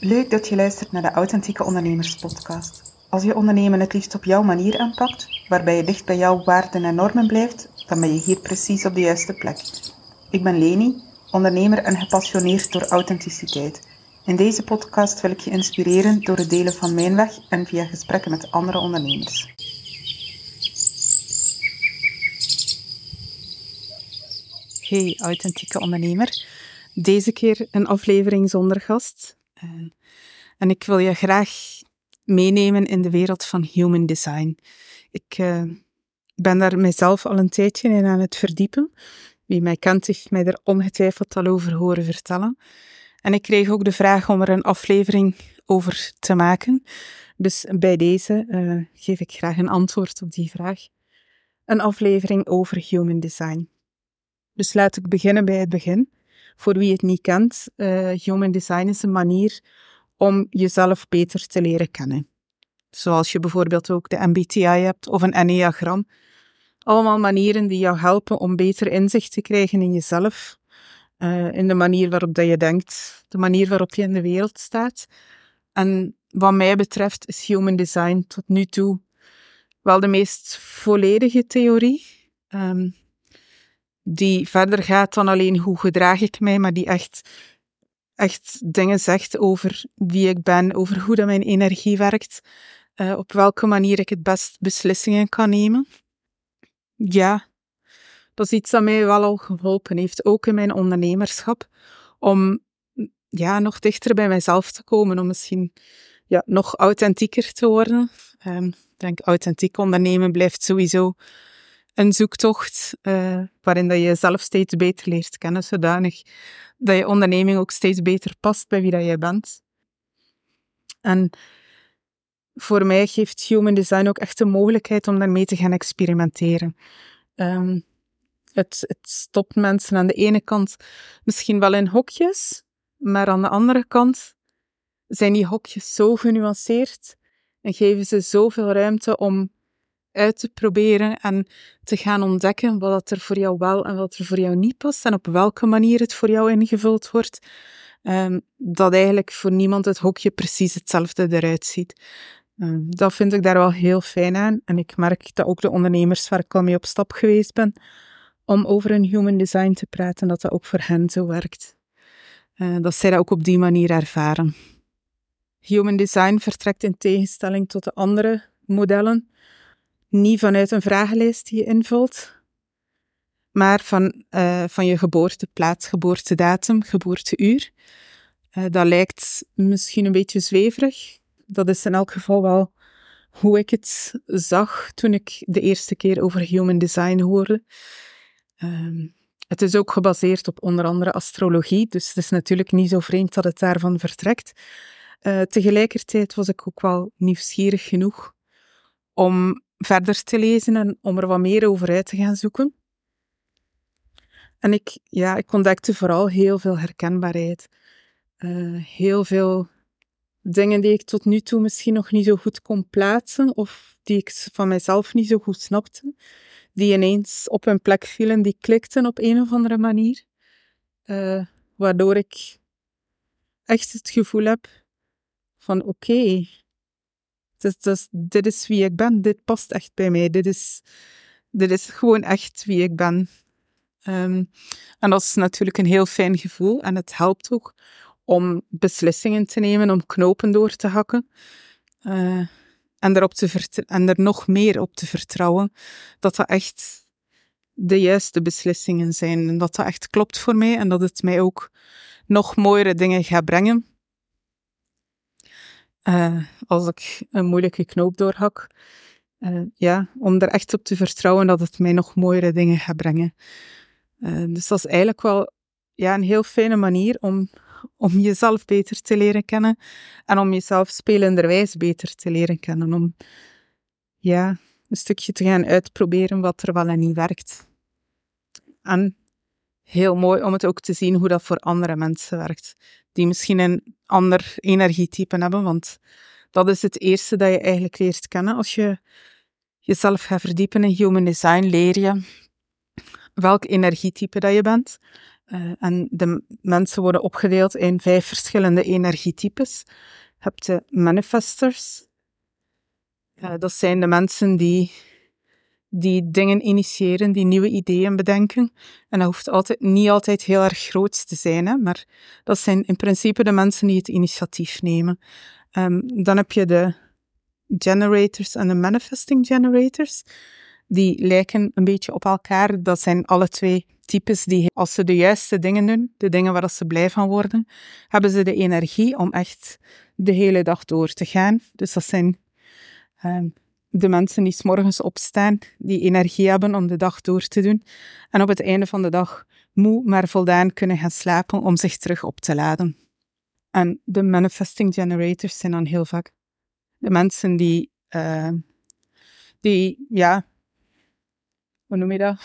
Leuk dat je luistert naar de Authentieke Ondernemers Podcast. Als je ondernemen het liefst op jouw manier aanpakt, waarbij je dicht bij jouw waarden en normen blijft, dan ben je hier precies op de juiste plek. Ik ben Leni, ondernemer en gepassioneerd door authenticiteit. In deze podcast wil ik je inspireren door het delen van mijn weg en via gesprekken met andere ondernemers. Hey, authentieke ondernemer. Deze keer een aflevering zonder gast. Eh, en ik wil je graag meenemen in de wereld van human design. Ik uh, ben daar mezelf al een tijdje in aan het verdiepen. Wie mij kent, heeft mij er ongetwijfeld al over horen vertellen. En ik kreeg ook de vraag om er een aflevering over te maken. Dus bij deze uh, geef ik graag een antwoord op die vraag. Een aflevering over human design. Dus laat ik beginnen bij het begin. Voor wie het niet kent, uh, human design is een manier om jezelf beter te leren kennen. Zoals je bijvoorbeeld ook de MBTI hebt of een Enneagram. Allemaal manieren die jou helpen om beter inzicht te krijgen in jezelf, uh, in de manier waarop dat je denkt, de manier waarop je in de wereld staat. En wat mij betreft is human design tot nu toe wel de meest volledige theorie. Um, die verder gaat dan alleen hoe gedraag ik mij, maar die echt, echt dingen zegt over wie ik ben, over hoe dat mijn energie werkt, uh, op welke manier ik het best beslissingen kan nemen. Ja, dat is iets dat mij wel al geholpen heeft, ook in mijn ondernemerschap, om ja, nog dichter bij mijzelf te komen, om misschien ja, nog authentieker te worden. Um, ik denk, authentiek ondernemen blijft sowieso een zoektocht uh, waarin dat je jezelf steeds beter leert kennen, zodanig dat je onderneming ook steeds beter past bij wie dat je bent. En voor mij geeft human design ook echt de mogelijkheid om daarmee te gaan experimenteren. Um, het, het stopt mensen aan de ene kant misschien wel in hokjes, maar aan de andere kant zijn die hokjes zo genuanceerd en geven ze zoveel ruimte om uit te proberen en te gaan ontdekken wat er voor jou wel en wat er voor jou niet past en op welke manier het voor jou ingevuld wordt. Um, dat eigenlijk voor niemand het hokje precies hetzelfde eruit ziet. Um, dat vind ik daar wel heel fijn aan. En ik merk dat ook de ondernemers waar ik al mee op stap geweest ben, om over een human design te praten, dat dat ook voor hen zo werkt. Uh, dat zij dat ook op die manier ervaren. Human design vertrekt in tegenstelling tot de andere modellen niet vanuit een vragenlijst die je invult, maar van, uh, van je geboorteplaats, geboortedatum, geboorteuur. Uh, dat lijkt misschien een beetje zweverig. Dat is in elk geval wel hoe ik het zag toen ik de eerste keer over human design hoorde. Uh, het is ook gebaseerd op onder andere astrologie, dus het is natuurlijk niet zo vreemd dat het daarvan vertrekt. Uh, tegelijkertijd was ik ook wel nieuwsgierig genoeg om verder te lezen en om er wat meer over uit te gaan zoeken. En ik, ja, ik ontdekte vooral heel veel herkenbaarheid. Uh, heel veel dingen die ik tot nu toe misschien nog niet zo goed kon plaatsen, of die ik van mezelf niet zo goed snapte, die ineens op hun plek vielen, die klikten op een of andere manier. Uh, waardoor ik echt het gevoel heb van oké, dus, dus, dit is wie ik ben, dit past echt bij mij, dit is, is gewoon echt wie ik ben. Um, en dat is natuurlijk een heel fijn gevoel en het helpt ook om beslissingen te nemen, om knopen door te hakken. Uh, en, erop te en er nog meer op te vertrouwen dat dat echt de juiste beslissingen zijn. En dat dat echt klopt voor mij en dat het mij ook nog mooiere dingen gaat brengen. Uh, als ik een moeilijke knoop doorhak. Uh, ja, om er echt op te vertrouwen dat het mij nog mooiere dingen gaat brengen. Uh, dus dat is eigenlijk wel ja, een heel fijne manier om, om jezelf beter te leren kennen en om jezelf spelenderwijs beter te leren kennen. Om ja, een stukje te gaan uitproberen wat er wel en niet werkt. En heel mooi om het ook te zien hoe dat voor andere mensen werkt die misschien een ander energietype hebben, want dat is het eerste dat je eigenlijk leert kennen. Als je jezelf gaat verdiepen in human design, leer je welk energietype dat je bent. Uh, en de mensen worden opgedeeld in vijf verschillende energietypes. Je hebt de manifestors. Uh, dat zijn de mensen die, die dingen initiëren, die nieuwe ideeën bedenken. En dat hoeft altijd, niet altijd heel erg groot te zijn, hè, maar dat zijn in principe de mensen die het initiatief nemen. Um, dan heb je de generators en de manifesting generators. Die lijken een beetje op elkaar. Dat zijn alle twee types die, als ze de juiste dingen doen, de dingen waar ze blij van worden, hebben ze de energie om echt de hele dag door te gaan. Dus dat zijn um, de mensen die s morgens opstaan, die energie hebben om de dag door te doen. En op het einde van de dag moe, maar voldaan kunnen gaan slapen om zich terug op te laden. En de manifesting generators zijn dan heel vaak de mensen die, uh, die ja, hoe noem je dat?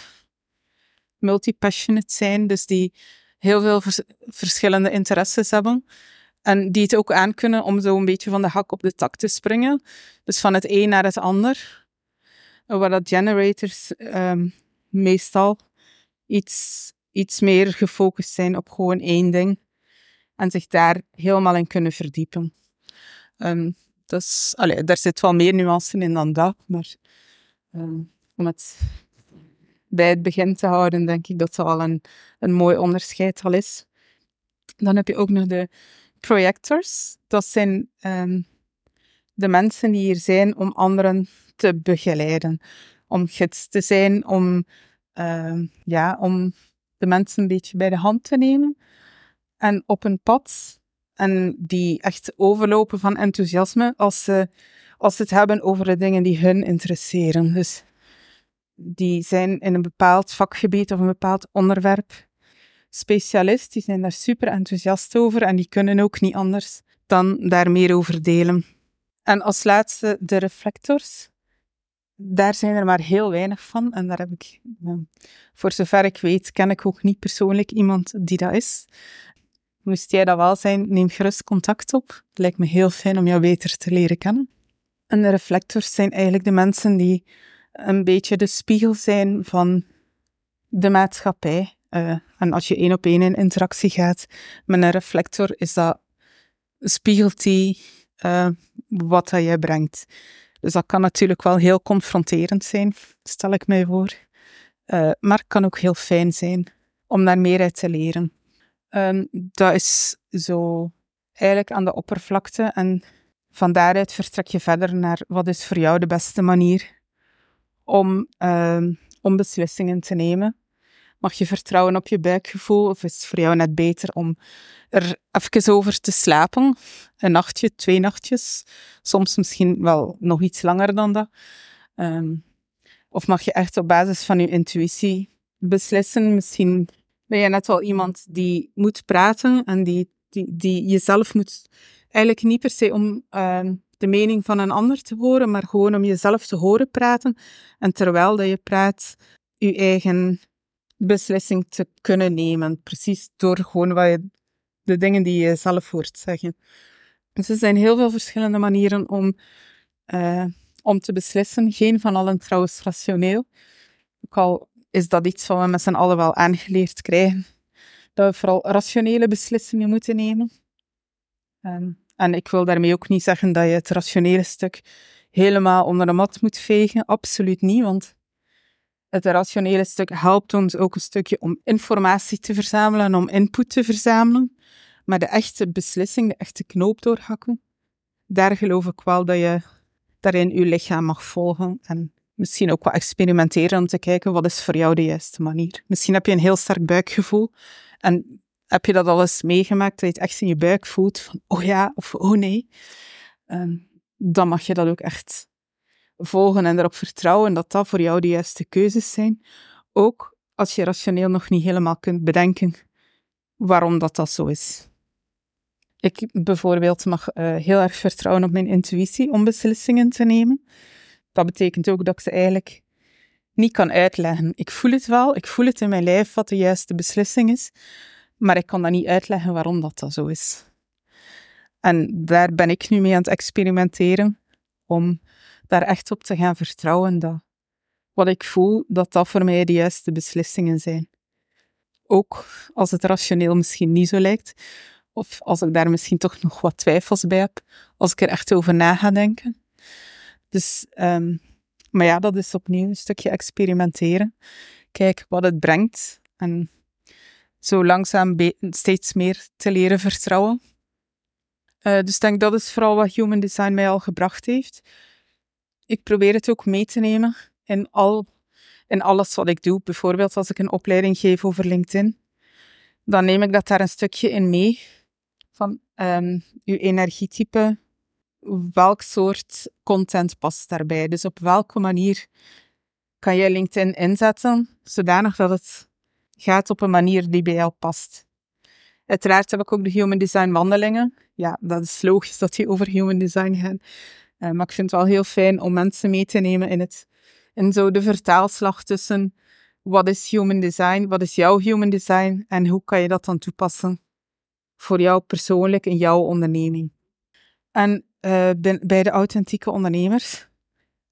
Multipassionate zijn, dus die heel veel vers verschillende interesses hebben. En die het ook aankunnen om zo een beetje van de hak op de tak te springen. Dus van het een naar het ander. Waar dat generators um, meestal iets, iets meer gefocust zijn op gewoon één ding. En zich daar helemaal in kunnen verdiepen. Um, dus, allee, daar zit wel meer nuance in dan dat. Maar um, om het bij het begin te houden, denk ik dat dat al een, een mooi onderscheid al is. Dan heb je ook nog de projectors. Dat zijn um, de mensen die hier zijn om anderen te begeleiden. Om gids te zijn, om, uh, ja, om de mensen een beetje bij de hand te nemen. En op een pad. En die echt overlopen van enthousiasme als ze, als ze het hebben over de dingen die hun interesseren. Dus die zijn in een bepaald vakgebied of een bepaald onderwerp specialist. Die zijn daar super enthousiast over en die kunnen ook niet anders dan daar meer over delen. En als laatste de reflectors. Daar zijn er maar heel weinig van. En daar heb ik, voor zover ik weet, ken ik ook niet persoonlijk iemand die dat is. Moest jij dat wel zijn, neem gerust contact op. Het lijkt me heel fijn om jou beter te leren kennen. En de reflectors zijn eigenlijk de mensen die een beetje de spiegel zijn van de maatschappij. Uh, en als je één op één in interactie gaat met een reflector, is dat, spiegelt die uh, wat dat jij brengt. Dus dat kan natuurlijk wel heel confronterend zijn, stel ik mij voor. Uh, maar het kan ook heel fijn zijn om daar meer uit te leren. Dat is zo eigenlijk aan de oppervlakte en van daaruit vertrek je verder naar wat is voor jou de beste manier om, om beslissingen te nemen. Mag je vertrouwen op je buikgevoel of is het voor jou net beter om er even over te slapen? Een nachtje, twee nachtjes, soms misschien wel nog iets langer dan dat. Um, of mag je echt op basis van je intuïtie beslissen? Misschien ben je net wel iemand die moet praten en die, die, die jezelf moet eigenlijk niet per se om uh, de mening van een ander te horen, maar gewoon om jezelf te horen praten. En terwijl dat je praat, je eigen beslissing te kunnen nemen. Precies door gewoon wat je, de dingen die je zelf hoort zeggen. Dus er zijn heel veel verschillende manieren om, uh, om te beslissen. Geen van allen trouwens rationeel. Ook al is dat iets wat we met z'n allen wel aangeleerd krijgen. Dat we vooral rationele beslissingen moeten nemen. Um, en ik wil daarmee ook niet zeggen dat je het rationele stuk helemaal onder de mat moet vegen. Absoluut niet, want het rationele stuk helpt ons ook een stukje om informatie te verzamelen en om input te verzamelen. Maar de echte beslissing, de echte knoop doorhakken, daar geloof ik wel dat je daarin je lichaam mag volgen en misschien ook wat experimenteren om te kijken wat is voor jou de juiste manier. Misschien heb je een heel sterk buikgevoel en heb je dat al eens meegemaakt, dat je het echt in je buik voelt van oh ja of oh nee. Um, dan mag je dat ook echt volgen en erop vertrouwen dat dat voor jou de juiste keuzes zijn. Ook als je rationeel nog niet helemaal kunt bedenken waarom dat, dat zo is. Ik bijvoorbeeld mag uh, heel erg vertrouwen op mijn intuïtie om beslissingen te nemen. Dat betekent ook dat ik ze eigenlijk niet kan uitleggen. Ik voel het wel, ik voel het in mijn lijf wat de juiste beslissing is, maar ik kan dat niet uitleggen waarom dat, dat zo is. En daar ben ik nu mee aan het experimenteren, om daar echt op te gaan vertrouwen dat wat ik voel, dat dat voor mij de juiste beslissingen zijn. Ook als het rationeel misschien niet zo lijkt. Of als ik daar misschien toch nog wat twijfels bij heb, als ik er echt over na ga denken. Dus, um, maar ja, dat is opnieuw een stukje experimenteren. Kijk wat het brengt. En zo langzaam steeds meer te leren vertrouwen. Uh, dus denk dat is vooral wat Human Design mij al gebracht heeft. Ik probeer het ook mee te nemen in, al, in alles wat ik doe. Bijvoorbeeld als ik een opleiding geef over LinkedIn, dan neem ik dat daar een stukje in mee. Van um, uw energietype, welk soort content past daarbij? Dus op welke manier kan je LinkedIn inzetten, zodanig dat het gaat op een manier die bij jou past. Uiteraard heb ik ook de Human Design wandelingen. Ja, dat is logisch dat die over Human Design gaan. Uh, maar ik vind het wel heel fijn om mensen mee te nemen in, het, in zo de vertaalslag tussen wat is Human Design, wat is jouw Human Design en hoe kan je dat dan toepassen voor jou persoonlijk in jouw onderneming. En uh, bij de authentieke ondernemers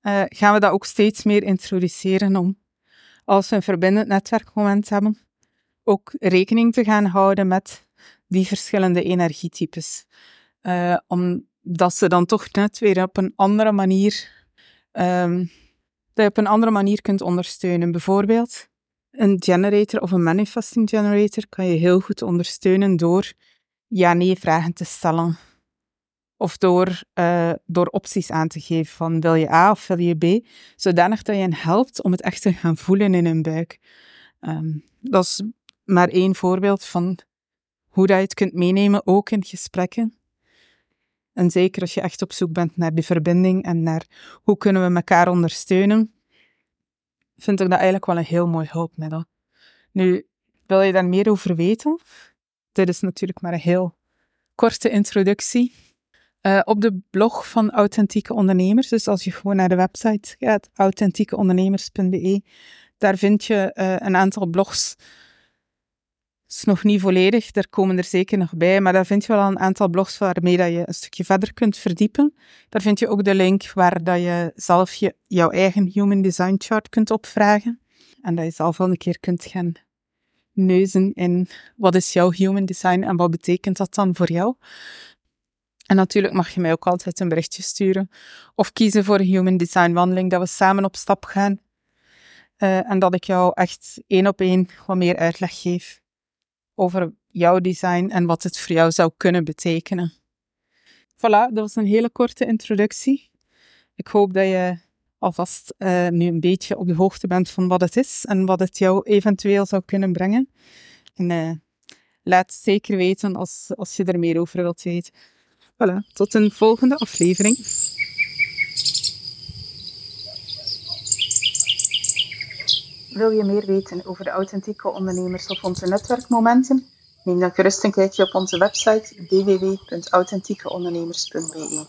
uh, gaan we dat ook steeds meer introduceren om, als we een verbindend netwerkmoment hebben, ook rekening te gaan houden met die verschillende energietypes. Uh, omdat ze dan toch net weer op een andere manier, um, dat je op een andere manier kunt ondersteunen. Bijvoorbeeld, een generator of een manifesting generator kan je heel goed ondersteunen door ja-nee vragen te stellen. Of door, uh, door opties aan te geven van wil je A of wil je B, zodanig dat je hen helpt om het echt te gaan voelen in hun buik. Um, dat is maar één voorbeeld van hoe dat je het kunt meenemen, ook in gesprekken. En zeker als je echt op zoek bent naar die verbinding en naar hoe kunnen we elkaar ondersteunen, vind ik dat eigenlijk wel een heel mooi hulpmiddel. Nu, wil je daar meer over weten? Dit is natuurlijk maar een heel korte introductie. Uh, op de blog van Authentieke Ondernemers, dus als je gewoon naar de website gaat, authentiekeondernemers.be, daar vind je uh, een aantal blogs is nog niet volledig, daar komen er zeker nog bij, maar daar vind je wel een aantal blogs waarmee dat je een stukje verder kunt verdiepen. Daar vind je ook de link waar dat je zelf je, jouw eigen Human Design Chart kunt opvragen. En dat je zelf wel een keer kunt gaan neuzen in wat is jouw Human Design en wat betekent dat dan voor jou. En natuurlijk mag je mij ook altijd een berichtje sturen of kiezen voor een Human Design wandeling, dat we samen op stap gaan. Uh, en dat ik jou echt één op één wat meer uitleg geef over jouw design en wat het voor jou zou kunnen betekenen. Voilà, dat was een hele korte introductie. Ik hoop dat je alvast uh, nu een beetje op de hoogte bent van wat het is en wat het jou eventueel zou kunnen brengen. En uh, laat zeker weten als, als je er meer over wilt weten. Voilà, tot een volgende aflevering. Wil je meer weten over de authentieke ondernemers of onze netwerkmomenten? Neem dan gerust een kijkje op onze website www.authentiekeondernemers.be.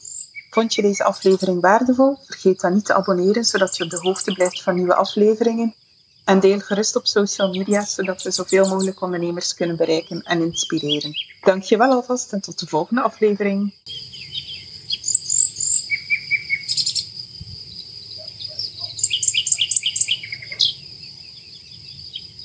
Vond je deze aflevering waardevol? Vergeet dan niet te abonneren, zodat je op de hoogte blijft van nieuwe afleveringen. En deel gerust op social media, zodat we zoveel mogelijk ondernemers kunnen bereiken en inspireren. Dank je wel alvast en tot de volgende aflevering.